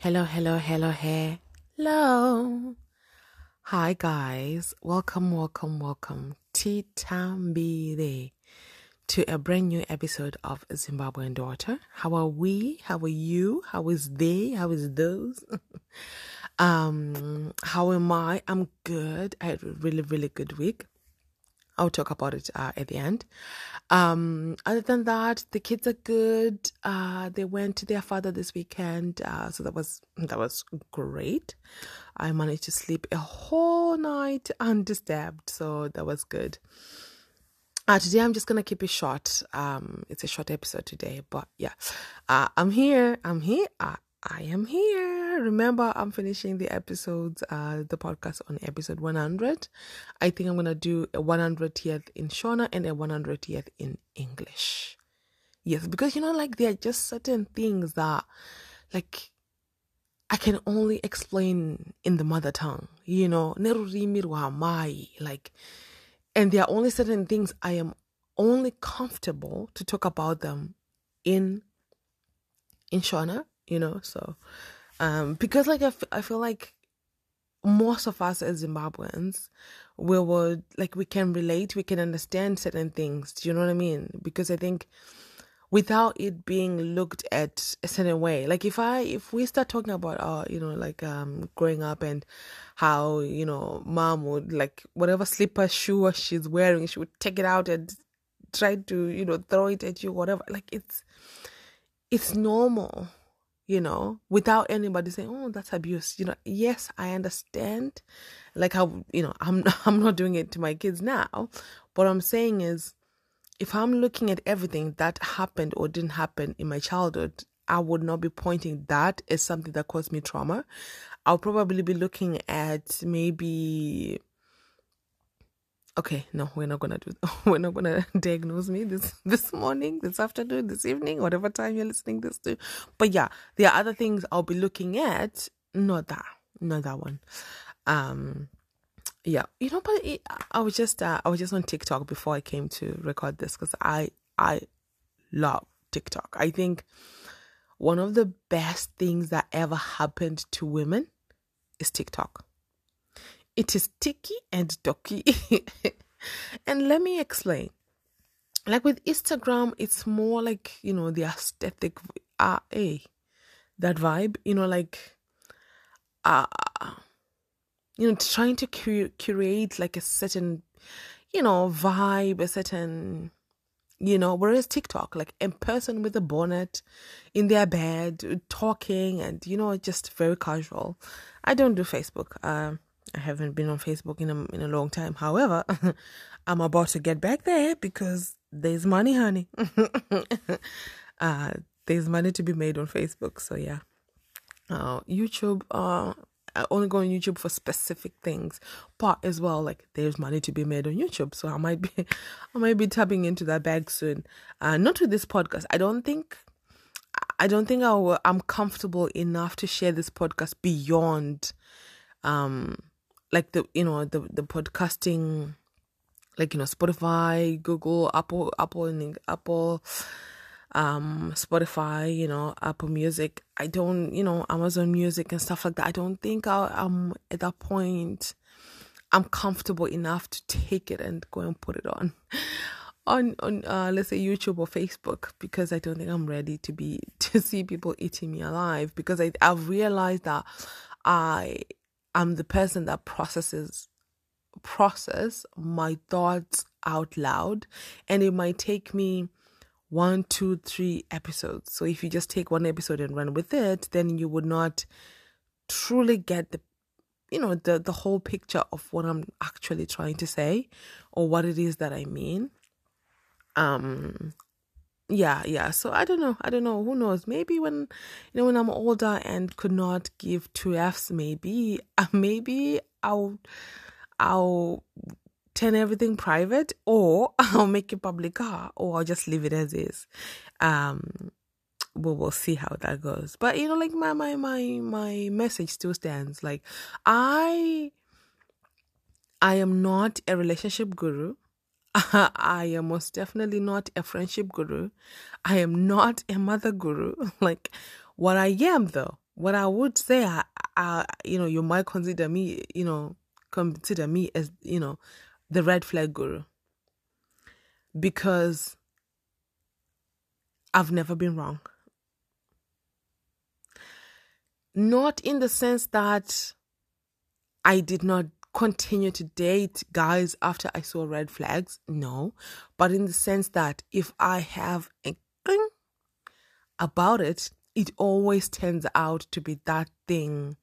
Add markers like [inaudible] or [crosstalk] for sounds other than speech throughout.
Hello, hello, hello, hello. Hi, guys. Welcome, welcome, welcome. Titambire to a brand new episode of Zimbabwean Daughter. How are we? How are you? How is they? How is those? [laughs] um, how am I? I'm good. I had a really, really good week. I'll talk about it uh, at the end. Um, other than that, the kids are good. Uh, they went to their father this weekend, uh, so that was that was great. I managed to sleep a whole night undisturbed, so that was good. Uh, today I'm just gonna keep it short. Um, it's a short episode today, but yeah, uh, I'm here. I'm here. Uh, I am here. Remember, I'm finishing the episodes, uh, the podcast on episode 100. I think I'm gonna do a 100th in Shona and a 100th in English. Yes, because you know, like there are just certain things that, like, I can only explain in the mother tongue. You know, like, and there are only certain things I am only comfortable to talk about them in in Shona you know so um because like I, f- I feel like most of us as zimbabweans we would like we can relate we can understand certain things do you know what i mean? Because i think without it being looked at a certain way like if i if we start talking about our you know like um growing up and how you know mom would like whatever slipper shoe she's wearing she would take it out and try to you know throw it at you whatever like it's it's normal you know, without anybody saying, "Oh, that's abuse." You know, yes, I understand. Like how you know, I'm [laughs] I'm not doing it to my kids now. What I'm saying is, if I'm looking at everything that happened or didn't happen in my childhood, I would not be pointing that as something that caused me trauma. I'll probably be looking at maybe okay no we're not gonna do [laughs] we're not gonna [laughs] diagnose me this this morning this afternoon this evening whatever time you're listening this to. But yeah there are other things i'll be looking at. Not that not that one. Um yeah you know but it, i was just uh, i was just on tiktok before i came to record this because i i love tiktok. I think one of the best things that ever happened to women is tiktok it is ticky and docky. [laughs] and let me explain. Like with Instagram, it's more like, you know, the aesthetic uh, a that vibe, you know, like uh you know, trying to cur- curate like a certain, you know, vibe, a certain you know whereas tiktok like a person with a bonnet in their bed talking and you know just very casual i don't do facebook um I haven't been on Facebook in a in a long time. However, [laughs] I'm about to get back there because there's money, honey. [laughs] uh, there's money to be made on Facebook. So yeah, uh, YouTube. Uh, I only go on YouTube for specific things, but as well, like there's money to be made on YouTube. So I might be, [laughs] I might be tapping into that bag soon. Uh, not with this podcast. I don't think. I don't think I will, I'm comfortable enough to share this podcast beyond um like the you know the the podcasting like you know spotify google apple apple and apple um spotify you know apple music. I don't you know amazon music and stuff like that. I don't think I, i'm at that point i'm comfortable enough to take it and go and put it on [laughs] on on uh let's say youtube or facebook because i don't think i'm ready to be [laughs] to see people eating me alive. Because i i've realized that i I'm the person that processes process my thoughts out loud and it might take me one two three episodes. So if you just take one episode and run with it then you would not truly get the you know the the whole picture of what i'm actually trying to say or what it is that i mean. Um yeah yeah. So i don't know. I don't know. Who knows? Maybe when you know when i'm older and could not give two f's maybe [laughs] maybe i'll i'll turn everything private or [laughs] i'll make it public. Car or i'll just leave it as is. Um but we'll see how that goes. But you know like my my my my message still stands. Like i i am not a relationship guru [laughs] I am most definitely not a friendship guru. I am not a mother guru. [laughs] Like, what I am, though, what I would say, I, I, you know, you might consider me, you know, consider me as, you know, the red flag guru. Because I've never been wrong. Not in the sense that I did not continue to date guys after I saw red flags, no, but in the sense that if I have a thing about it, it always turns out to be that thing.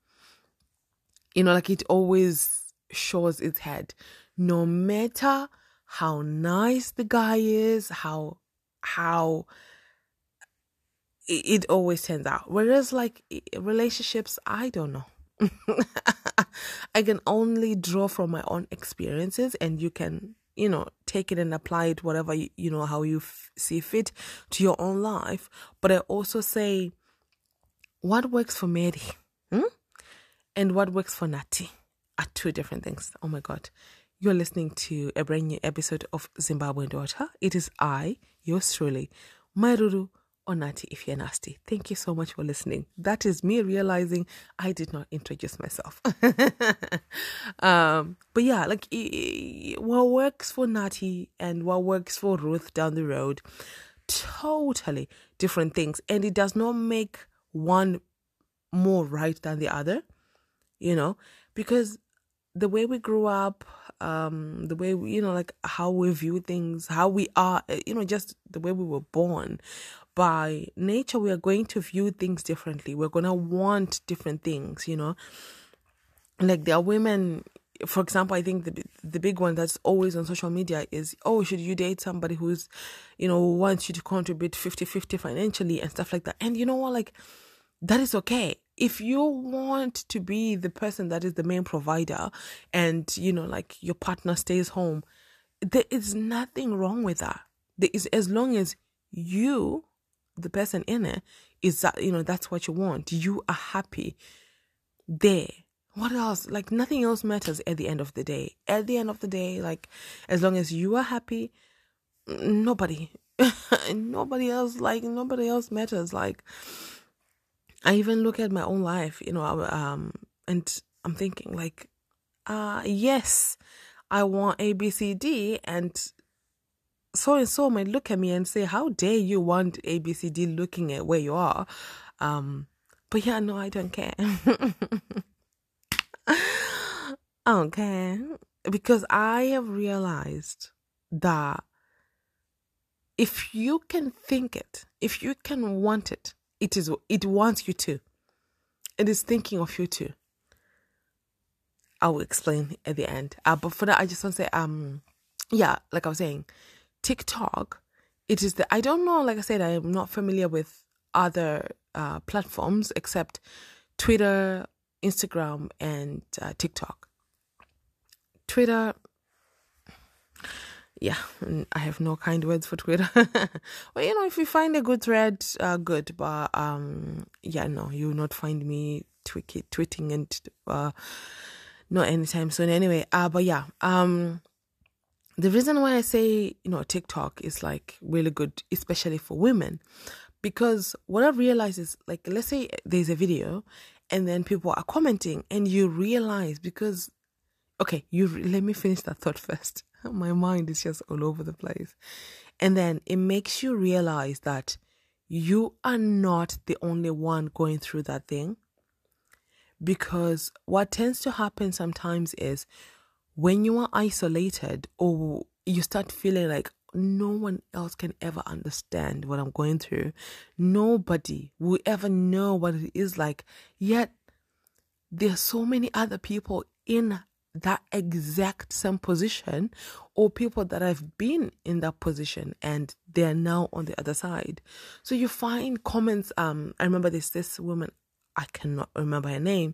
You know, like it always shows its head. No matter how nice the guy is, how how it, always turns out. Whereas like relationships, I don't know. [laughs] I can only draw from my own experiences, and you can, you know, take it and apply it whatever you, you know how you f- see fit to your own life. But I also say, what works for Mary, hmm? and what works for Natty are two different things. Oh my God. You're listening to a brand new episode of Zimbabwean Daughter. It is I, yours truly, Mai Ruru or Natty if you're nasty. Thank you so much for listening. That is me realizing I did not introduce myself. [laughs] um, but yeah, like what works for Natty and what works for Ruth down the road, totally different things. And it does not make one more right than the other, you know, because the way we grew up, um, the way we, you know, like how we view things, how we are, you know, just the way we were born by nature we are going to view things differently. We're going to want different things you know? Like there are women for example i think the the big one that's always on social media is oh should you date somebody who's you know wants you to contribute 50-50 financially and stuff like that? And you know what? Like that is okay. If you want to be the person that is the main provider and you know like your partner stays home there is nothing wrong with that. There is as long as you the person in it is that you know that's what you want. You are happy there. What else? Like nothing else matters at the end of the day. At the end of the day like as long as you are happy nobody [laughs] nobody else like nobody else matters. Like i even look at my own life you know um and i'm thinking like uh yes i want a b c d and so and so might look at me and say, How dare you want ABCD looking at where you are? Um, but yeah, no, I don't care. [laughs] I don't care. Because I have realized that if you can think it, if you can want it, it is it wants you to. It is thinking of you too. I will explain at the end. Uh, but for that, I just want to say, um, yeah, like I was saying, TikTok, it is the I don't know. Like I said, I am not familiar with other uh, platforms except Twitter, Instagram, and uh, TikTok. Twitter, yeah, I have no kind words for Twitter. [laughs] well, you know, if you find a good thread, uh, good. But um, yeah, no, you will not find me tweaking, tweeting and uh, not anytime soon. Anyway, uh, but yeah, um, the reason why I say, you know, TikTok is like really good, especially for women, because what I've realized is like, let's say there's a video and then people are commenting and you realize because, okay, you let me finish that thought [laughs] first. My mind is just all over the place. And then it makes you realize that you are not the only one going through that thing. Because what tends to happen sometimes is when you are isolated or you start feeling like no one else can ever understand what I'm going through, nobody will ever know what it is like. Yet, there are so many other people in that exact same position or people that have been in that position and they're now on the other side so you find comments um i remember this this woman i cannot remember her name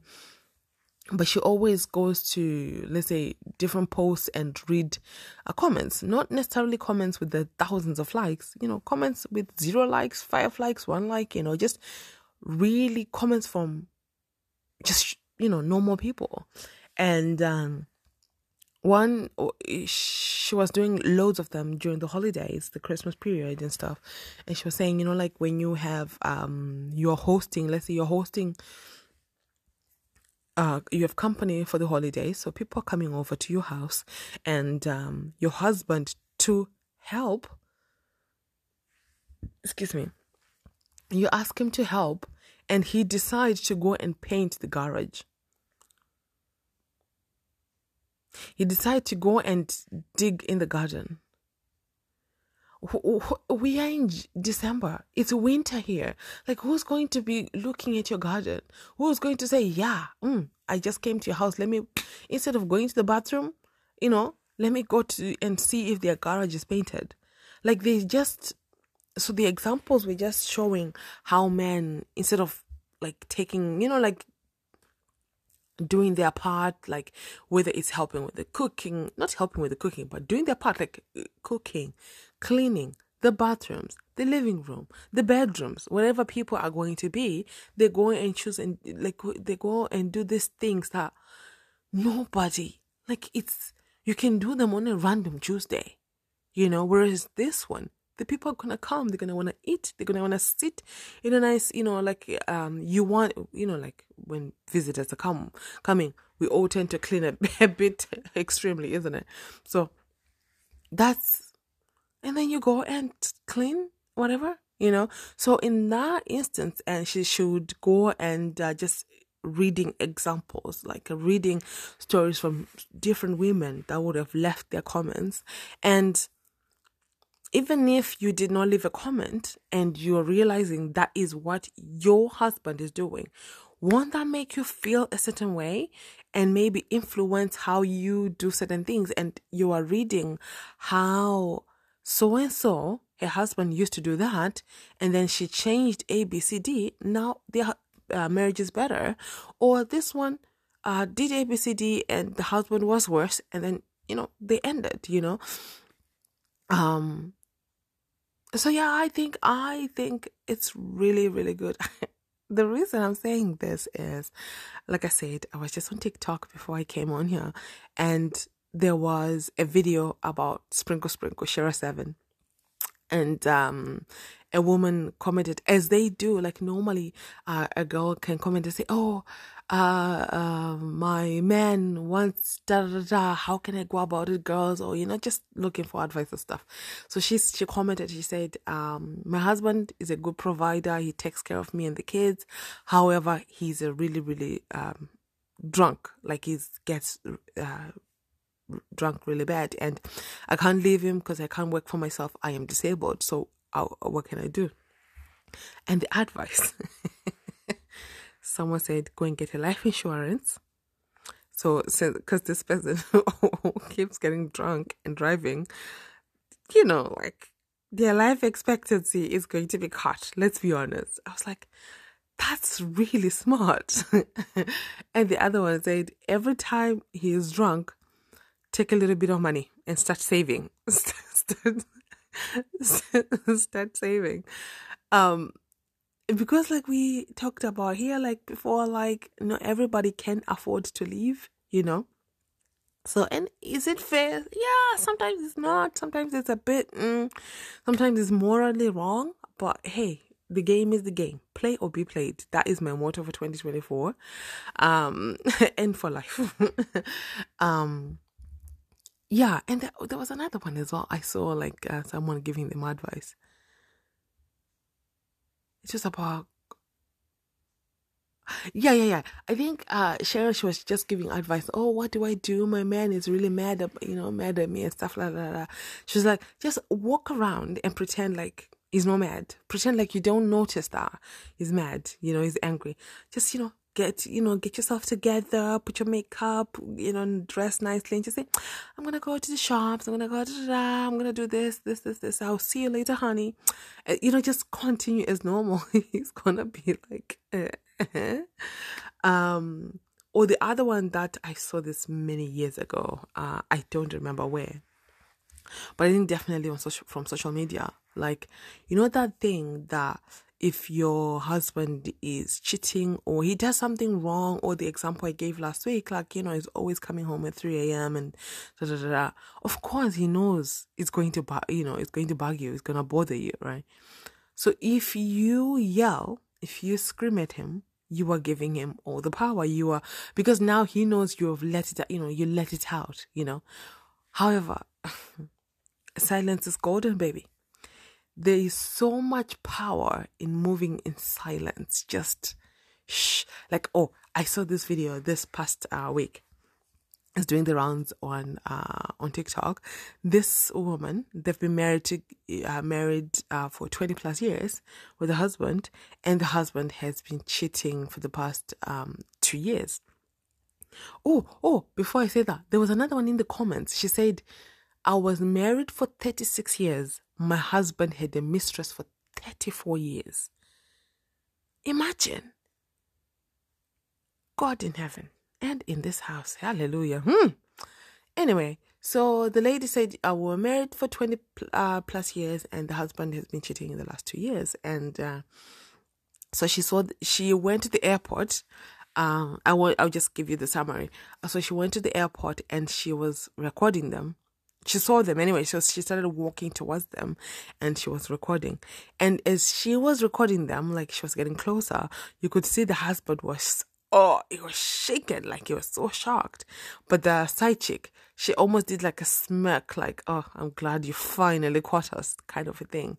but she always goes to let's say different posts and read uh, comments. Not necessarily comments with the thousands of likes you know comments with zero likes five likes one like you know just really comments from just you know normal people. And um one she was doing loads of them during the holidays the christmas period and stuff. And she was saying you know like when you have um you're hosting let's say you're hosting uh you have company for the holidays so people are coming over to your house and um your husband to help. Excuse me. You ask him to help and he decides to go and paint the garage. He decides to go and dig in the garden. We are in December. It's winter here. Like, who's going to be looking at your garden? Who's going to say, Yeah, mm, I just came to your house. Let me, instead of going to the bathroom, you know, let me go to and see if their garage is painted. Like, they just, so the examples were just showing how men, instead of like taking, you know, like doing their part, like whether it's helping with the cooking, not helping with the cooking, but doing their part, like uh, cooking, cleaning, the bathrooms, the living room, the bedrooms, wherever people are going to be, they go and choose and like they go and do these things that nobody like it's you can do them on a random Tuesday, you know. Whereas this one, the people are gonna come they're gonna want to eat they're gonna want to sit in a nice you know like um you want you know like when visitors are come coming we all tend to clean a, [laughs] a bit extremely isn't it? So that's and then you go and clean whatever you know? So in that instance and she should go and uh, just reading examples like uh, reading stories from different women that would have left their comments and even if you did not leave a comment and you're realizing that is what your husband is doing, won't that make you feel a certain way and maybe influence how you do certain things? And you are reading how so and so, her husband used to do that, and then she changed A, B, C, D. Now their uh, marriage is better. Or this one uh, did A, B, C, D, and the husband was worse, and then, you know, they ended, you know. Um, so yeah, I think I think it's really really good. [laughs] the reason I'm saying this is, like I said, I was just on TikTok before I came on here, and there was a video about Sprinkle Sprinkle Shera Seven, and um, a woman commented as they do like normally uh, a girl can comment and say oh uh, uh, my man wants da da da how can i go about it girls or you know just looking for advice and stuff so she she commented she said um, my husband is a good provider he takes care of me and the kids however he's a really really um, drunk like he gets uh, drunk really bad and I can't leave him because I can't work for myself. I am disabled. So I'll, what can I do? And the advice [laughs] someone said, go and get a life insurance. So, because this person [laughs] keeps getting drunk and driving, you know, like their life expectancy is going to be cut. Let's be honest. I was like, that's really smart. [laughs] and the other one said, every time he is drunk, take a little bit of money and start saving. [laughs] start, start saving. Um, because like we talked about here, like before, like not everybody can afford to leave, you know. So, and is it fair? Yeah, sometimes it's not. Sometimes it's a bit. Mm, sometimes it's morally wrong. But hey, the game is the game. Play or be played. That is my motto for 2024, um, [laughs] and for life. [laughs] um, yeah, and there, there was another one as well. I saw like uh, someone giving them advice. It's just about yeah, yeah, yeah. I think uh Cheryl she was just giving advice. Oh, what do I do? My man is really mad at you know, mad at me and stuff like that. She's like, just walk around and pretend like he's not mad. Pretend like you don't notice that he's mad, you know, he's angry. Just, you know, get you know get yourself together put your makeup you know dress nicely and just say i'm gonna go to the shops i'm gonna go i'm gonna do this this this this. I'll see you later honey. Uh, you know just continue as normal. [laughs] He's gonna be like eh. um or the other one that i saw this many years ago uh i don't remember where but i think definitely on social from social media. Like you know that thing that if your husband is cheating or he does something wrong, or the example I gave last week, like, you know, he's always coming home at 3 a.m. and da da da da. Of course, he knows it's going to, you know, it's going to bug you, it's going to bother you, right? So if you yell, if you scream at him, you are giving him all the power. You are, because now he knows you have let it, you know, you let it out, you know. However, [laughs] silence is golden, baby there is so much power in moving in silence. Just shh. Like, oh, I saw this video this past uh, week. It's doing the rounds on uh, on TikTok. This woman, they've been married to uh, married uh, for twenty plus years with a husband, and the husband has been cheating for the past um, two years. Oh, oh! Before I say that, there was another one in the comments. She said, "I was married for thirty six years my husband had a mistress for 34 years. Imagine. God in heaven and in this house. Hallelujah. Hmm. Anyway, so the lady said, I uh, were married for 20 uh, plus years and the husband has been cheating in the last two years. And uh, so she saw, she went to the airport. Um, I will, I'll just give you the summary. So she went to the airport and she was recording them she saw them anyway. So she started walking towards them and she was recording. And as she was recording them, like she was getting closer, you could see the husband was, oh, he was shaken, like he was so shocked. But the side chick, she almost did like a smirk, like, oh, I'm glad you finally caught us, kind of a thing.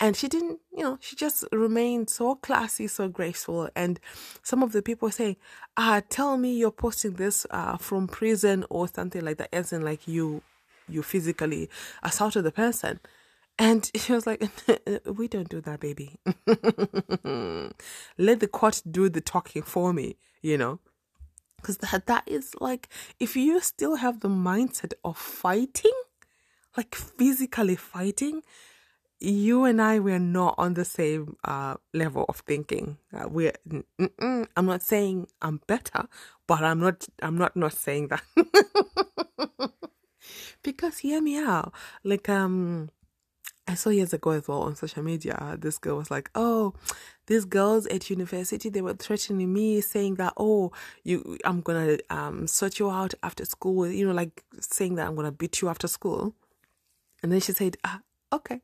And she didn't, you know, she just remained so classy, so graceful. And some of the people saying, ah, tell me you're posting this uh, from prison or something like that, as in like you you physically assaulted the person. And [laughs] she was like, [laughs] We don't do that, baby. [laughs] Let the court do the talking for me, you know? Because that, that is like, if you still have the mindset of fighting, like physically fighting, you and I we're not on the same uh, level of thinking. Uh, we're I'm not saying I'm better, but I'm not I'm not not saying that. Because hear me out. Like um I saw years ago as well on social media, this girl was like, "Oh, these girls at university they were threatening me, saying that oh, you, I'm gonna um sort you out after school, you know, like saying that I'm gonna beat you after school." And then she said, ah, "Okay,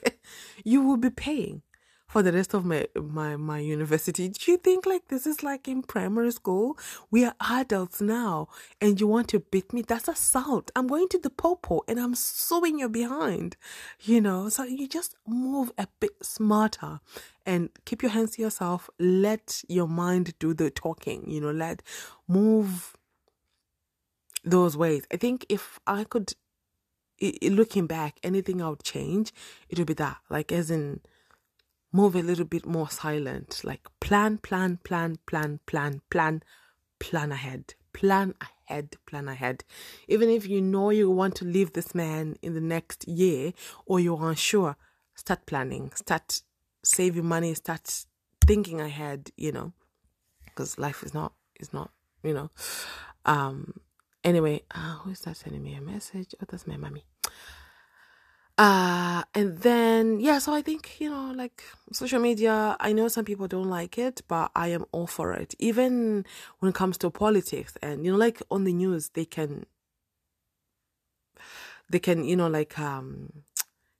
[laughs] you will be paying for the rest of my my my university. Do you think like this is like in primary school? We are adults now, and you want to beat me? That's assault. I'm going to the popo and I'm suing your behind. You know, so you just move a bit smarter and keep your hands to yourself. Let your mind do the talking. You know, let move those ways. I think if I could, looking back, anything I would change, it would be that. Like as in move a little bit more silent. Like plan, plan, plan, plan, plan, plan, plan ahead. Plan ahead, plan ahead. Even if you know you want to leave this man in the next year or you're unsure, start planning, start saving money, start thinking ahead, you know, because life is not, is not, you know. Um, anyway, uh, who is that sending me a message? Oh, that's my mommy. Uh, and then, yeah, so I think, you know, like social media, I know some people don't like it, but I am all for it. Even when it comes to politics and, you know, like on the news, they can, they can, you know, like, um,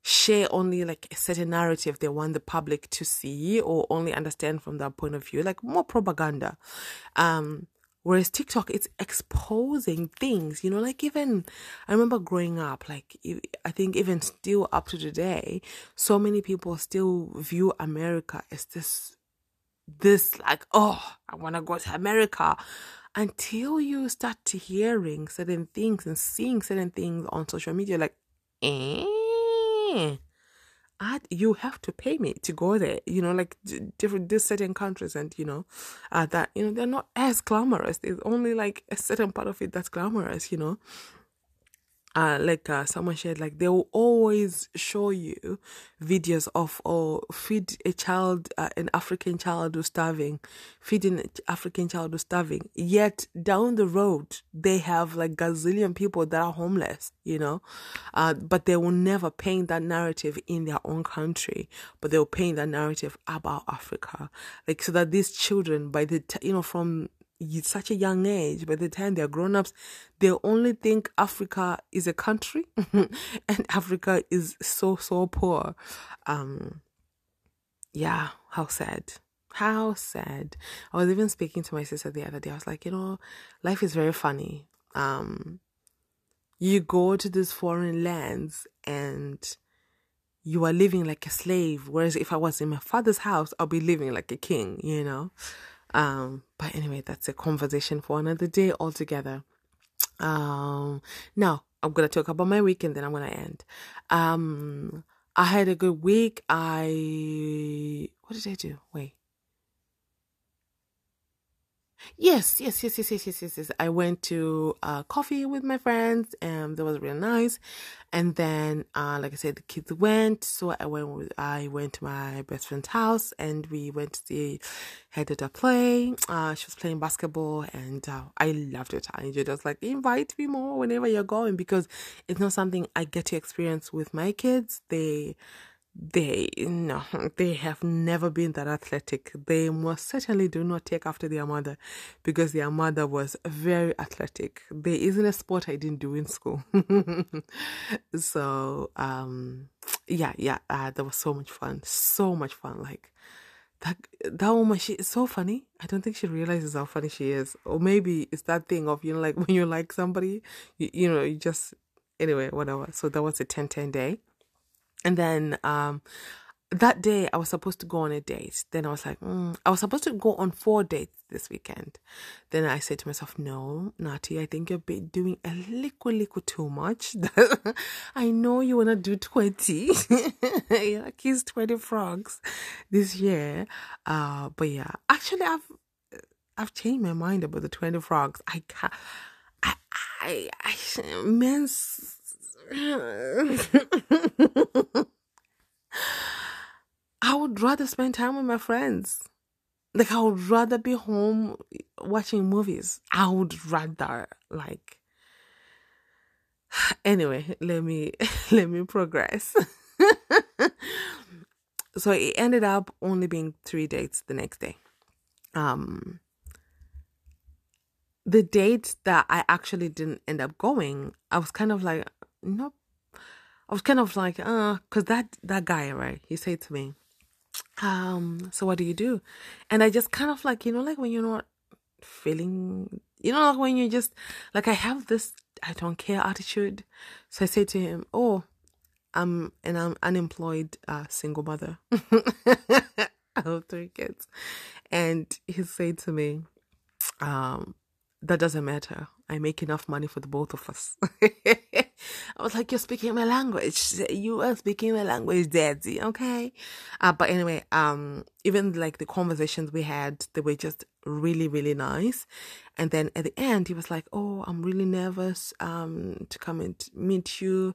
share only like a certain narrative they want the public to see or only understand from that point of view, like more propaganda. Um, Whereas TikTok, it's exposing things, you know, like even, I remember growing up, like, I think even still up to today, so many people still view America as this, this, like, oh, I want to go to America. Until you start hearing certain things and seeing certain things on social media, like, eh I, you have to pay me to go there you know like different these certain countries and you know uh, that you know they're not as glamorous. There's only like a certain part of it that's glamorous you know uh, like uh, someone shared, like they will always show you videos of or feed a child, uh, an African child who's starving, feeding an African child who's starving. Yet down the road, they have like gazillion people that are homeless, you know, uh, but they will never paint that narrative in their own country, but they'll paint that narrative about Africa, like so that these children, by the t- you know from such a young age, by the time they're grown ups, they only think Africa is a country [laughs] and Africa is so, so poor. Um, yeah, how sad. How sad. I was even speaking to my sister the other day. I was like, you know, life is very funny. Um, you go to these foreign lands and you are living like a slave. Whereas if I was in my father's house, I'll be living like a king, you know? Um, but anyway, that's a conversation for another day altogether. Um, now I'm gonna talk about my week and then I'm gonna end. Um, I had a good week. I what did I do? Wait. Yes, yes, yes, yes, yes, yes, yes, yes. I went to uh, coffee with my friends, and that was really nice. And then, uh, like I said, the kids went, so I went with I went to my best friend's house, and we went to see headed a play. Uh, she was playing basketball, and uh, I loved it. I enjoyed it. I was like, invite me more whenever you're going because it's not something I get to experience with my kids. They they no [laughs] they have never been that athletic. They most certainly do not take after their mother because their mother was very athletic. There isn't a sport i didn't do in school. [laughs] So um yeah yeah uh, that was so much fun. So much fun. Like that that woman she is so funny. I don't think she realizes how funny she is. Or maybe it's that thing of you know like [laughs] when you like somebody you, you know you just anyway whatever. So that was a 10 10 day and then um, that day I was supposed to go on a date. Then I was like, mm. I was supposed to go on four dates this weekend. Then I said to myself, no, Natty, I think you're doing a little, little too much. [laughs] I know you want to do 20. [laughs] you like kiss 20 frogs this year. Uh, but yeah, actually I've, I've changed my mind about the 20 frogs. I can't, I, I, I, men's, [laughs] I would rather spend time with my friends. Like I would rather be home watching movies. I would rather like [sighs] anyway, let me [laughs] let me progress. [laughs] so it ended up only being 3 dates the next day. Um the date that I actually didn't end up going, I was kind of like, nope. I was kind of like, uh, cause that that guy, right? He said to me, um, so what do you do? And I just kind of like, you know, like when you're not feeling, you know, like when you just like I have this I don't care attitude. So I say to him, oh, I'm and I'm unemployed uh, single mother. [laughs] I have three kids, and he said to me, um, that doesn't matter. I make enough money for the both of us. [laughs] I was like, you're speaking my language. You are speaking my language, daddy. Okay. Uh, but anyway, um, even like the conversations we had, they were just really, really nice. And then at the end, he was like, oh, I'm really nervous, um, to come and meet you.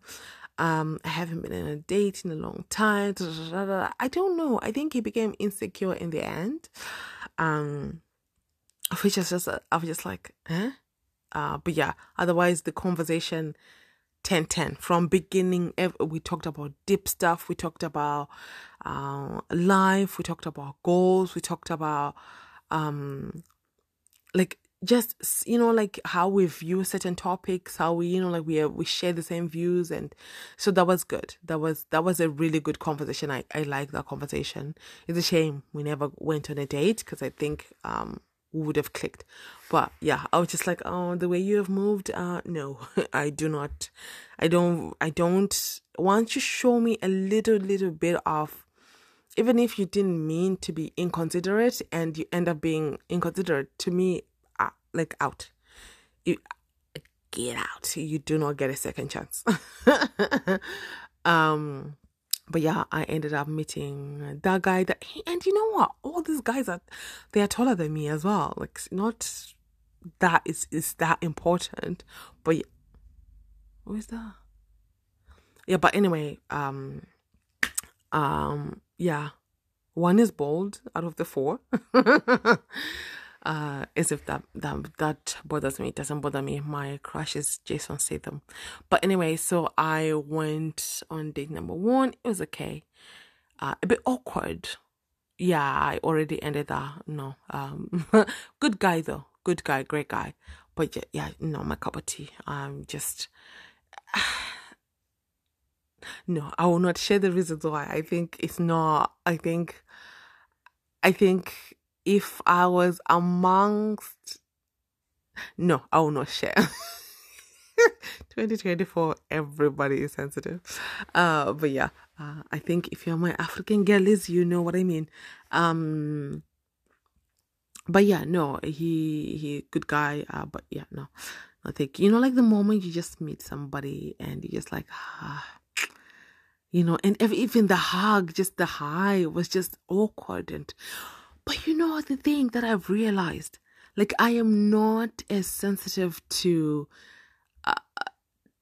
Um, I haven't been in a date in a long time. I don't know. I think he became insecure in the end. Um, which is just I was just like, eh? Uh, but yeah, otherwise the conversation 10 10 from beginning we talked about deep stuff. We talked about uh, life. We talked about goals. We talked about um like just you know like how we view certain topics how we you know like we we share the same views and so that was good. That was that was a really good conversation. I i like that conversation. It's a shame we never went on a date because i think um would have clicked. But yeah, I was just like, oh, the way you have moved, uh, no, [laughs] I do not, I don't, I don't. Once you show me a little, little bit of, even if you didn't mean to be inconsiderate and you end up being inconsiderate, to me, uh, like out, you get out. You do not get a second chance. [laughs] um but yeah, I ended up meeting that guy that and you know what? All these guys are they are taller than me as well. Like not that is is that important, but Who is that? Yeah, but anyway, um, um, yeah, one is bold out of the four. [laughs] uh, as if that that that bothers me. It doesn't bother me. My crush is Jason Statham. But anyway, so I went on date number one. It was okay. Uh, a bit awkward. Yeah, I already ended that. No, um, [laughs] good guy though. Good guy, great guy. But yeah, yeah, no, my cup of tea. I'm just. [sighs] no, I will not share the reasons why. I think it's not. I think. I think if I was amongst. No, I will not share. [laughs] 2024, everybody is sensitive. Uh, but yeah, uh, I think if you're my African girlies, you know what I mean. Um, but yeah, no, he he good guy. Uh, but yeah, no, I think you know, like the moment you just meet somebody and you just like, ah, you know, and even the hug, just the high was just awkward and but you know the thing that I've realized, like I am not as sensitive to uh,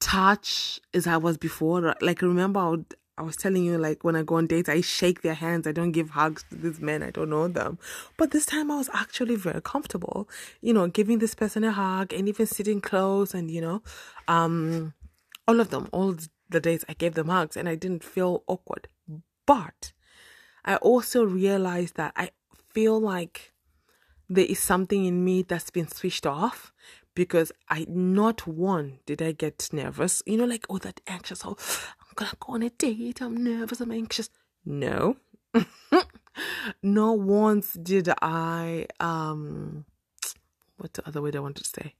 touch as I was before. Like remember, I, would, I was telling you, like when I go on dates, I shake their hands. I don't give hugs to these men. I don't know them. But this time, I was actually very comfortable. You know, giving this person a hug and even sitting close, and you know, um, all of them, all the dates, I gave them hugs, and I didn't feel awkward. But I also realized that I feel like there is something in me that's been switched off because I not one did I get nervous. You know, like oh that anxious. Oh, I'm gonna go on a date. I'm nervous. I'm anxious. No, [laughs] no once did I um, what the other word I want to say?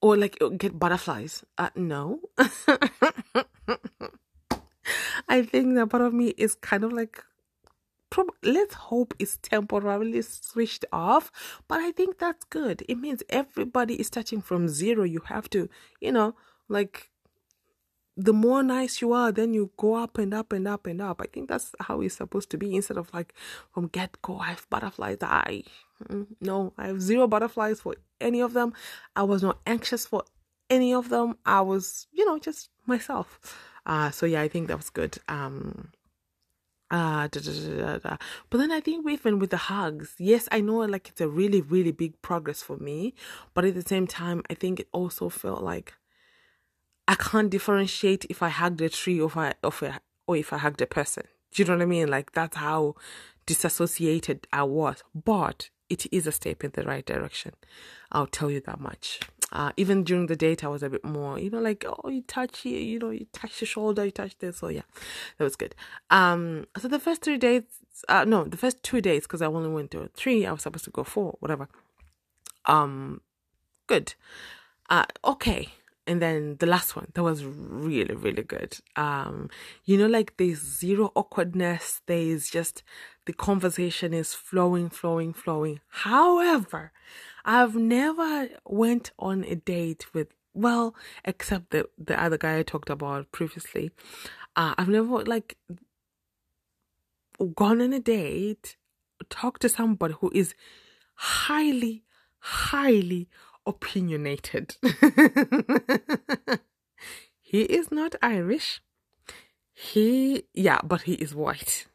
Or like get butterflies. Uh, no. [laughs] I think that part of me is kind of like prob- let's hope it's temporarily switched off but i think that's good. It means everybody is starting from zero. You have to you know like the more nice you are then you go up and up and up and up. I think that's how it's supposed to be instead of like from get go i have butterflies i no i have zero butterflies for any of them. I was not anxious for any of them. I was you know just myself. Uh so yeah i think that was good. Um uh, da, da, da, but then I think even with the hugs, yes, I know like it's a really, really big progress for me, but at the same time, I think it also felt like I can't differentiate if I hugged a tree or if I, or if I, or if I hugged a person. Do you know what I mean? Like that's how disassociated I was, but it is a step in the right direction. I'll tell you that much. Uh, even during the date, I was a bit more, you know, like, oh, you touch here, you know, you touch your shoulder, you touch this. So, yeah, that was good. Um, so the first three days, uh, no, the first two days, because I only went to three, I was supposed to go four, whatever. Um, good. Uh, okay. And then the last one, that was really, really good. Um, you know, like there's zero awkwardness. There's just the conversation is flowing, flowing, flowing. However, I've never went on a date with well, except the the other guy I talked about previously. Uh, I've never like gone on a date, talked to somebody who is highly, highly opinionated. [laughs] he is not Irish. He yeah, but he is white.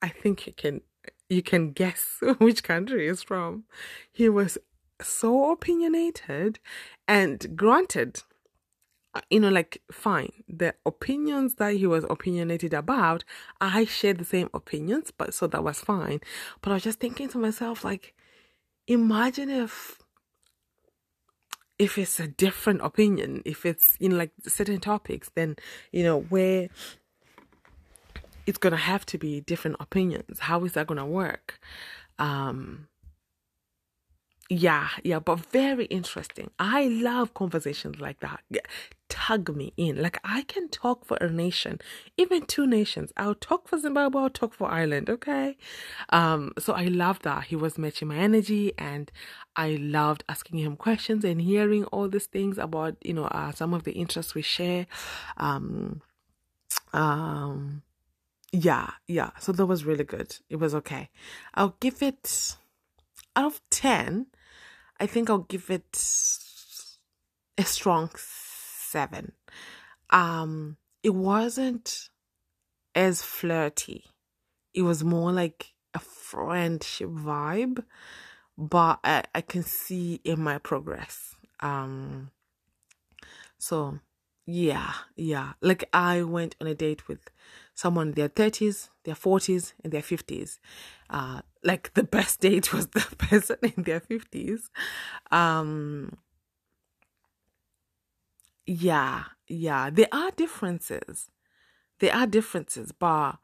I think you can you can guess [laughs] which country he's from. He was so opinionated and granted uh, you know like fine the opinions that he was opinionated about i shared the same opinions but so that was fine but i was just thinking to myself like imagine if if it's a different opinion if it's know like certain topics then you know where it's gonna have to be different opinions how is that gonna work um yeah, yeah, but very interesting. I love conversations like that. Tug me in. Like I can talk for a nation, even two nations. I'll talk for Zimbabwe, I'll talk for Ireland, okay? Um, so I love that. He was matching my energy and I loved asking him questions and hearing all these things about, you know, uh, some of the interests we share. Um um yeah, yeah. So that was really good. It was okay. I'll give it out of 10 I think I'll give it a strong seven. Um, it wasn't as flirty. It was more like a friendship vibe, but I, I can see in my progress. Um, so yeah, yeah. Like I went on a date with someone in their 30s, their 40s, and their 50s. Uh, like the best [laughs] date was the [laughs] person in their 50s. Um, yeah, yeah. There are differences. There are differences, but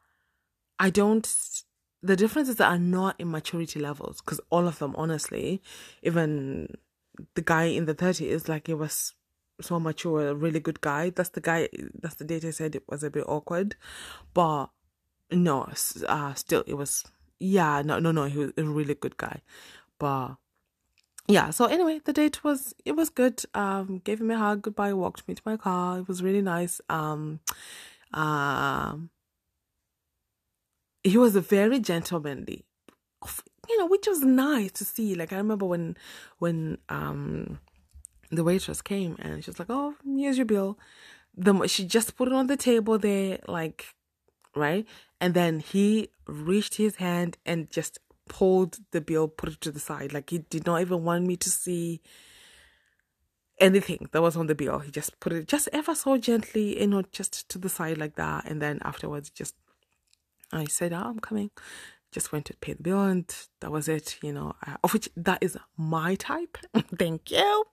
I don't. The differences are not in maturity levels because all of them, honestly, even the guy in the 30s, like he was so mature, a really good guy. That's the guy. That's the date I said it was a bit awkward, but no, uh, still it was. Yeah, no, no, no. He was a really good guy, but yeah. So anyway, the date was it was good. Um, gave him a hug, goodbye, walked me to my car. It was really nice. Um, um, he was a very gentlemanly, you know, which was nice to see. Like I remember when when um the waitress came and she was like, "Oh, here's your bill." The she just put it on the table there, like right, and then he reached his hand and just pulled the bill, put it to the side, like he did not even want me to see anything that was on the bill. He just put it just ever so gently, you know, just to the side like that, and then afterwards, just I said, "Oh, I'm coming." Just went to pay the bill, and that was it. You know, uh, of which that is my type. [laughs] Thank you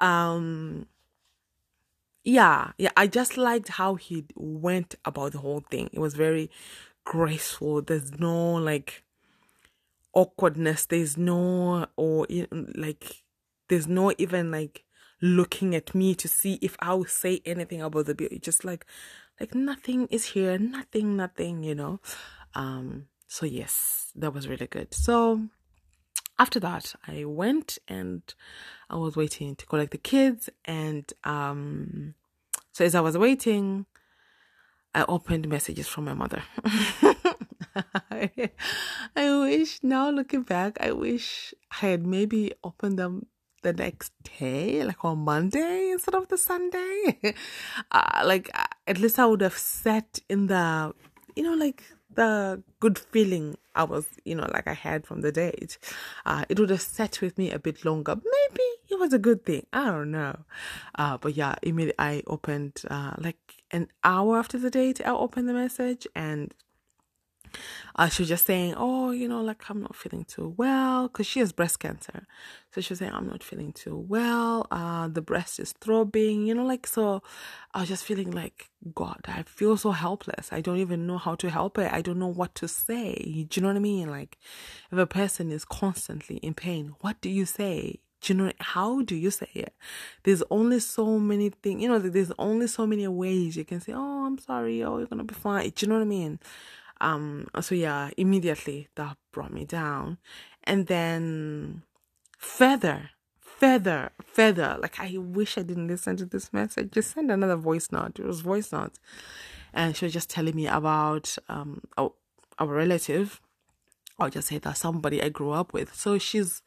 um yeah yeah i just liked how he went about the whole thing it was very graceful there's no like awkwardness there's no or like there's no even like looking at me to see if i will say anything about the bill it's just like like nothing is here nothing nothing you know um so yes that was really good so after that, I went and I was waiting to collect the kids. And um, so as I was waiting, I opened messages from my mother. [laughs] [laughs] I, wish now looking back, I wish I had maybe opened them the next day, like on Monday instead of the Sunday. [laughs] uh, like at least I would have sat in the, you know, like the good feeling I was, you know, like I had from the date, uh, it would have sat with me a bit longer. Maybe it was a good thing. I don't know. Uh, but yeah, immediately I opened, uh, like an hour after the date, I opened the message and uh, she was just saying, oh, you know, like I'm not feeling too well because she has breast cancer. So she was saying, I'm not feeling too well. Uh, the breast is throbbing, you know, like, so I was just feeling like, God, I feel so helpless. I don't even know how to help it. I don't know what to say. Do you know what I mean? Like, if a person is constantly in pain, what do you say? Do you know how do you say it? There's only so many things, you know, there's only so many ways you can say, Oh, I'm sorry, oh, you're gonna be fine. Do you know what I mean? Um, so yeah, immediately that brought me down. And then further, further, further, like I wish I didn't listen to this message. Just send another voice note. It was voice note. And she was just telling me about um our, our relative. I'll just say that somebody I grew up with. So she's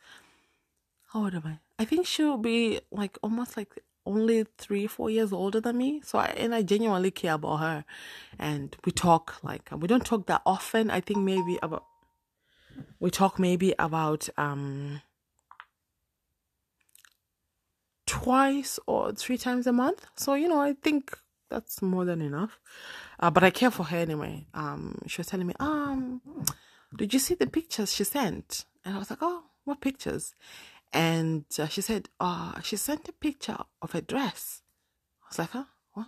how old am I? I think she'll be like almost like only three, four years older than me. So I and I genuinely care about her. And we talk like we don't talk that often. I think maybe about we talk maybe about um twice or three times a month. So, you know, I think that's more than enough. Uh, but I care for her anyway. Um, she was telling me, um, did you see the pictures she sent? And I was like, oh, what pictures? And uh, she said, uh, she sent a picture of a dress. I was like, huh? What?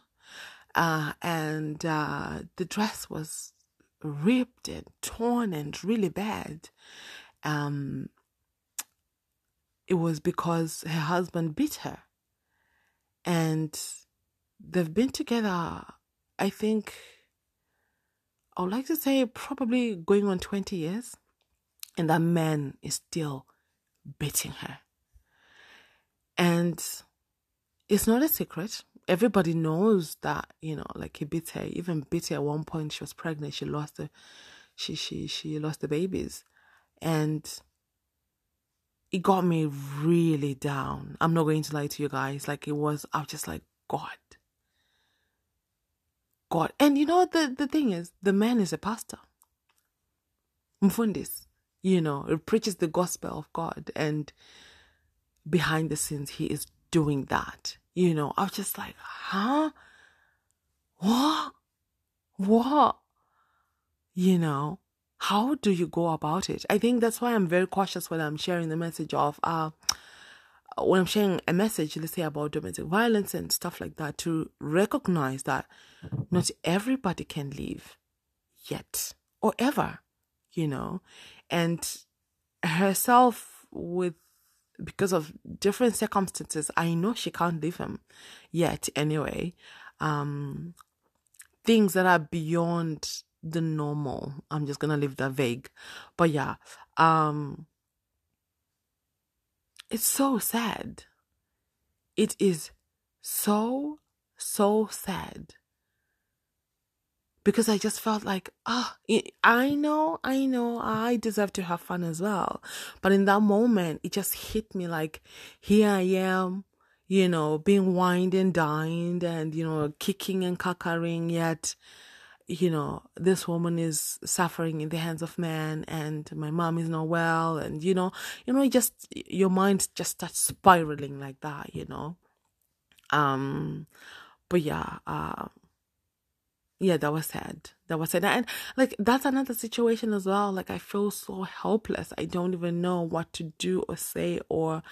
Uh, and uh, the dress was ripped and torn and really bad. Um, it was because her husband beat her. And they've been together, I think, I would like to say probably going on 20 years. And that man is still beating her. And it's not a secret. Everybody knows that, you know, like he beat her, even beat her at one point. She was pregnant. She lost the, she, she, she lost the babies. And it got me really down. I'm not going to lie to you guys. Like it was, I was just like, God, God. And you know the the thing is, the man is a pastor. Mfundis, you know, it preaches the gospel of God, and behind the scenes, he is doing that. You know, I was just like, huh? What? What? You know, how do you go about it? I think that's why I'm very cautious when I'm sharing the message of uh when I'm sharing a message, let's say about domestic violence and stuff like that, to recognize that not everybody can leave yet or ever, you know, and herself with because of different circumstances, I know she can't leave him yet anyway. Um, things that are beyond the normal. I'm just gonna leave that vague. But yeah, um it's so sad. It is so, so sad. Because I just felt like, ah, oh, I know, I know, I deserve to have fun as well. But in that moment, it just hit me like, here I am, you know, being wined and dined and, you know, kicking and cackering, yet you know, this woman is suffering in the hands of man and my mom is not well and you know, you know, just your mind just starts spiraling like that, you know. Um but yeah, uh yeah, that was sad. That was sad. And like that's another situation as well. Like I feel so helpless. I don't even know what to do or say or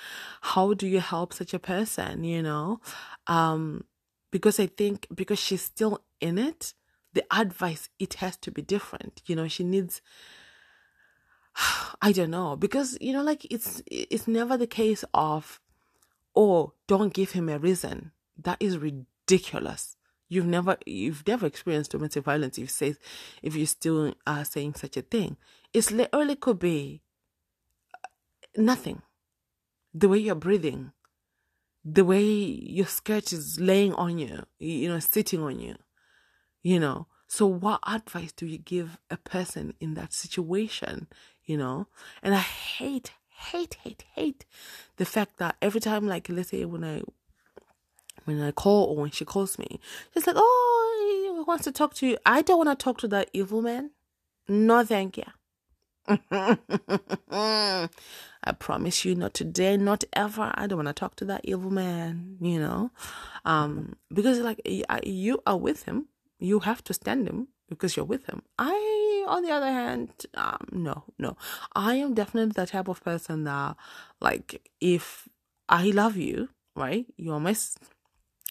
how do you help such a person, you know? Um because I think because she's still in it, the advice it has to be different you know she needs [sighs] i don't know because you know like it's it's never the case of oh don't give him a reason that is ridiculous you've never you've never experienced domestic violence if you say if you're still are saying such a thing. It's literally could be uh, nothing. The way you're breathing the way your skirt is laying on you you know sitting on you you know. So what advice do you give a person in that situation you know? And i hate hate hate hate the fact that every time like let's say when i when i call or when she calls me she's like oh he wants to talk to you i don't want to talk to that evil man no thank you [laughs] I promise you, not today, not ever. I don't want to talk to that evil man, you know, um, because like you are with him, you have to stand him because you're with him. I, on the other hand, um, no, no. I am definitely the type of person that, like, if I love you, right? You're my,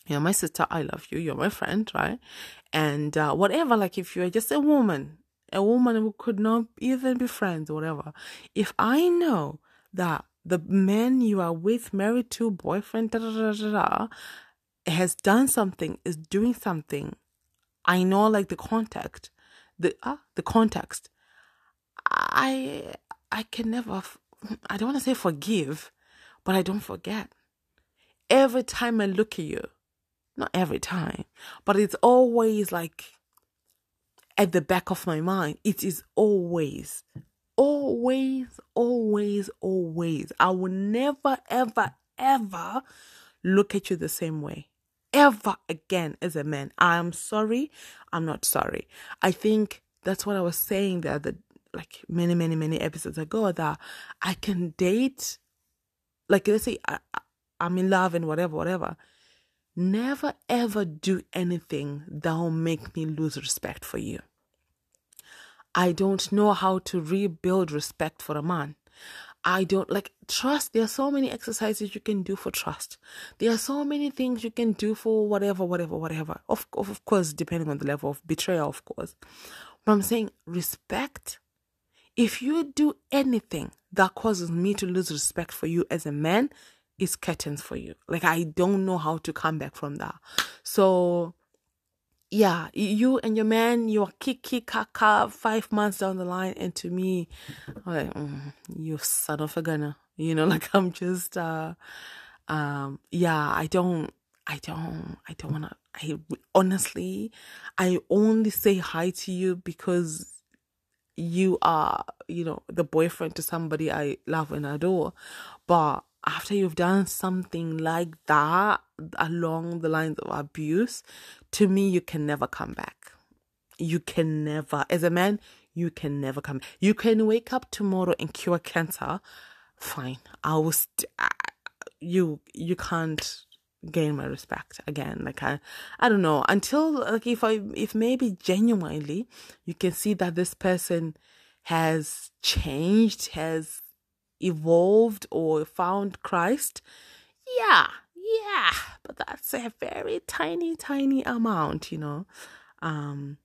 you're my sister. I love you. You're my friend, right? And uh, whatever, like, if you're just a woman, a woman who could not even be friends or whatever, if I know that the man you are with, married to, boyfriend, da, da, da, has done something, is doing something I know like the context, the ah, the context. I I can never. I don't want to say forgive, but I don't forget. Every time I look at you, not every time, but it's always like at the back of my mind. It is always, always, always, always. I will never, ever, ever look at you the same way ever again as a man. I'm sorry. I'm not sorry. I think that's what I was saying the other, like many, many, many episodes ago that I can date, like let's say I, I'm in love and whatever, whatever. Never ever do anything that will make me lose respect for you. I don't know how to rebuild respect for a man. I don't like trust. There are so many exercises you can do for trust. There are so many things you can do for whatever, whatever, whatever. Of, of, of course, depending on the level of betrayal, of course. But I'm saying respect. If you do anything that causes me to lose respect for you as a man, it's curtains for you. Like I don't know how to come back from that. So yeah, you and your man, you're kiki kaka five months down the line, and to me, I'm like, mm, you son of a gunner, you know, [laughs] like I'm just, uh, um, yeah, I don't, I don't, I don't wanna, I honestly, I only say hi to you because you are, you know, the boyfriend to somebody I love and adore, but after you've done something like that along the lines of abuse, to me, you can never come back. you can never, as a man, you can never come. You can wake up tomorrow and cure cancer. Fine. I will, st- you, you can't gain my respect again. Like I, I don't know until like if I, if maybe genuinely you can see that this person has changed, has evolved or found Christ. Yeah, yeah, but that's a very tiny, tiny amount, you know. Um,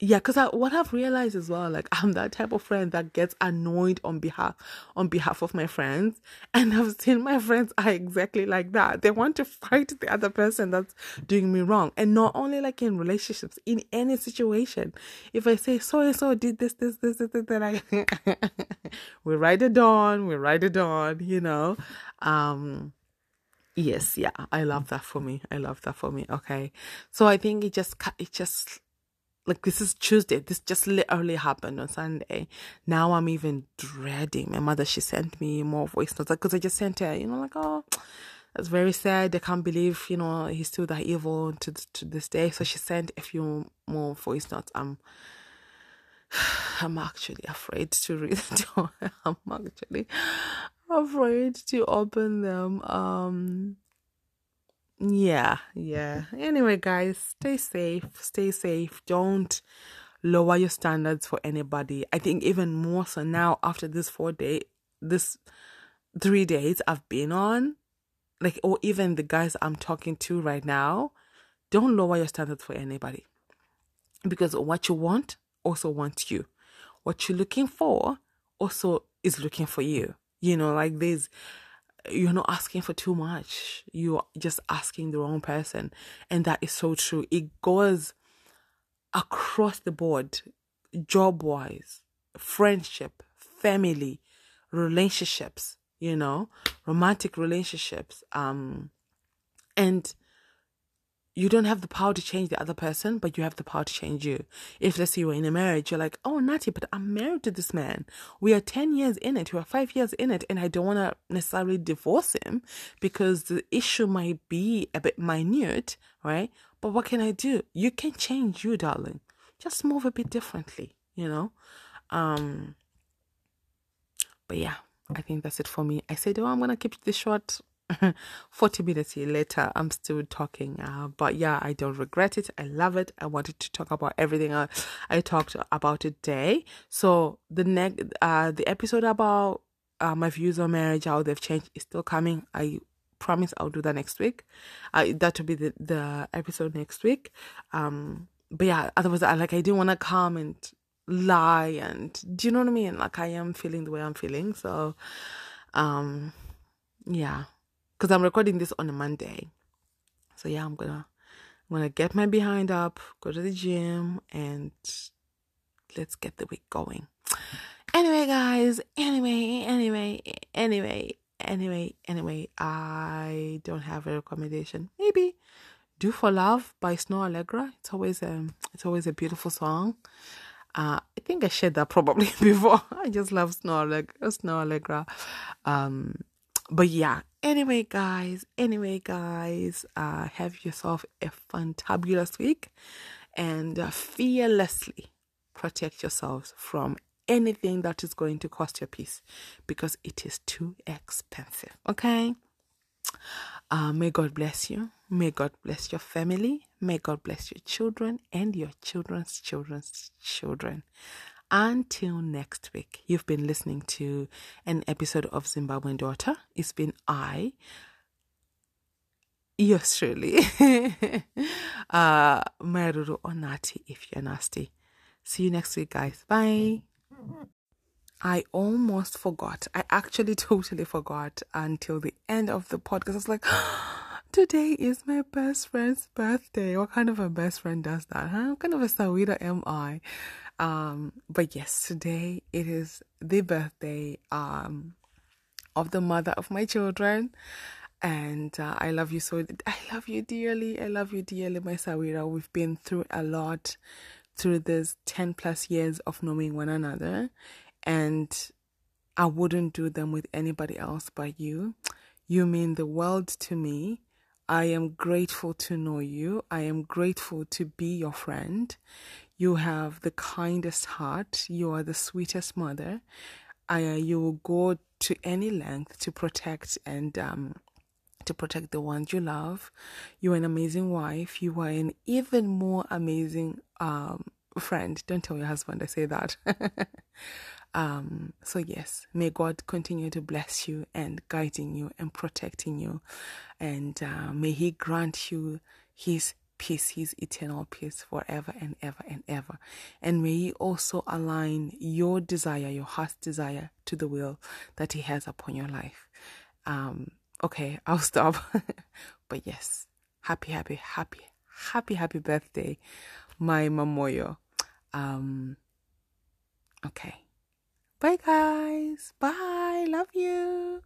yeah because I what i've realized as well like [laughs] i'm that type of friend that gets annoyed on behalf on behalf of my friends. And i've seen my friends are exactly like that. They want to fight the other person that's doing me wrong. And not only like in relationships in any situation. If i say so and so did this this this this, this then i [laughs] we write it down we write it down you know? Um yes yeah i love that for me. I love that for me okay? So i think it just it just like this is Tuesday. This just literally happened on Sunday. Now I'm even dreading. My mother, she sent me more voice notes because I just sent her, you know, like, oh, that's very sad. I can't believe, you know, he's still that evil to to this day. So she sent a few more voice notes. I'm, [sighs] I'm actually afraid to read them. [laughs] I'm actually afraid to open them. Um, yeah, yeah. Anyway, guys, stay safe. Stay safe. Don't lower your standards for anybody. I think even more so now after this four day, this three days I've been on, like, or even the guys I'm talking to right now, don't lower your standards for anybody. Because what you want also wants you. What you're looking for also is looking for you. You know, like there's you're not asking for too much. You're just asking the wrong person. And that is so true. It goes across the board, job wise, friendship, family, relationships, you know, romantic relationships. Um, and you don't have the power to change the other person, but you have the power to change you. If let's say you're in a marriage, you're like, oh, Natty, but I'm married to this man. We are 10 years in it. We are five years in it. And I don't want to necessarily divorce him because the issue might be a bit minute, right? But what can I do? You can change you, darling. Just move a bit differently, you know? Um, but yeah, I think that's it for me. I said, oh, I'm going to keep this short [laughs] 40 minutes later, I'm still talking. Uh, but yeah, I don't regret it. I love it. I wanted to talk about everything I, I talked about today. So the next, uh, the episode about uh, my views on marriage, how they've changed, is still coming. I promise I'll do that next week. Uh, that will be the, the episode next week. Um, but yeah, otherwise, I like I didn't want to come and lie and do you know what I mean? Like I am feeling the way I'm feeling. So, um, yeah because I'm recording this on a Monday. So yeah, I'm gonna I'm gonna get my behind up, go to the gym, and let's get the week going. Anyway, guys. Anyway, anyway, anyway, anyway, anyway. I don't have a recommendation. Maybe "Do for Love" by Snoh Aalegra. It's always a it's always a beautiful song. Uh, I think I shared that probably [laughs] before. I just love Snoh Aalegra. Snoh Aalegra. Um, but yeah, anyway, guys, anyway, guys, uh, have yourself a fantabulous week and uh, fearlessly protect yourselves from anything that is going to cost your peace because it is too expensive. Okay. Uh, may God bless you. May God bless your family. May God bless your children and your children's children's children. Until next week, you've been listening to an episode of Zimbabwean Daughter. It's been I, yours truly, [laughs] uh, Mai Ruru Onati, if you're nasty. See you next week, guys. Bye. I almost forgot. I actually [laughs] totally forgot until the end of the podcast. I was like, [gasps] today is my best friend's birthday. What kind of a best friend does that? Huh? What kind of a Sahwira am I? Um, but yes, today it is the birthday um, of the mother of my children. And uh, I love you so. I love you dearly. I love you dearly, my Sahwira. We've been through a lot through this 10 plus years of knowing one another. And I wouldn't do them with anybody else but you. You mean the world to me. I am grateful to know you. I am grateful to be your friend. You have the kindest heart. You are the sweetest mother. Uh, you will go to any length to protect and um, to protect the ones you love. You're an amazing wife. You are an even more amazing um, friend. Don't tell your husband I say that. [laughs] um, so yes, may God continue to bless you and guiding you and protecting you, and uh, may He grant you His peace, His eternal peace forever and ever and ever. And may He also align your desire, your heart's desire, to the will that He has upon your life. Um, okay, [laughs] I'll stop. but yes, happy, happy, happy, happy, happy birthday, my Mamoyo. Um, okay. Bye, guys. Bye. Love you.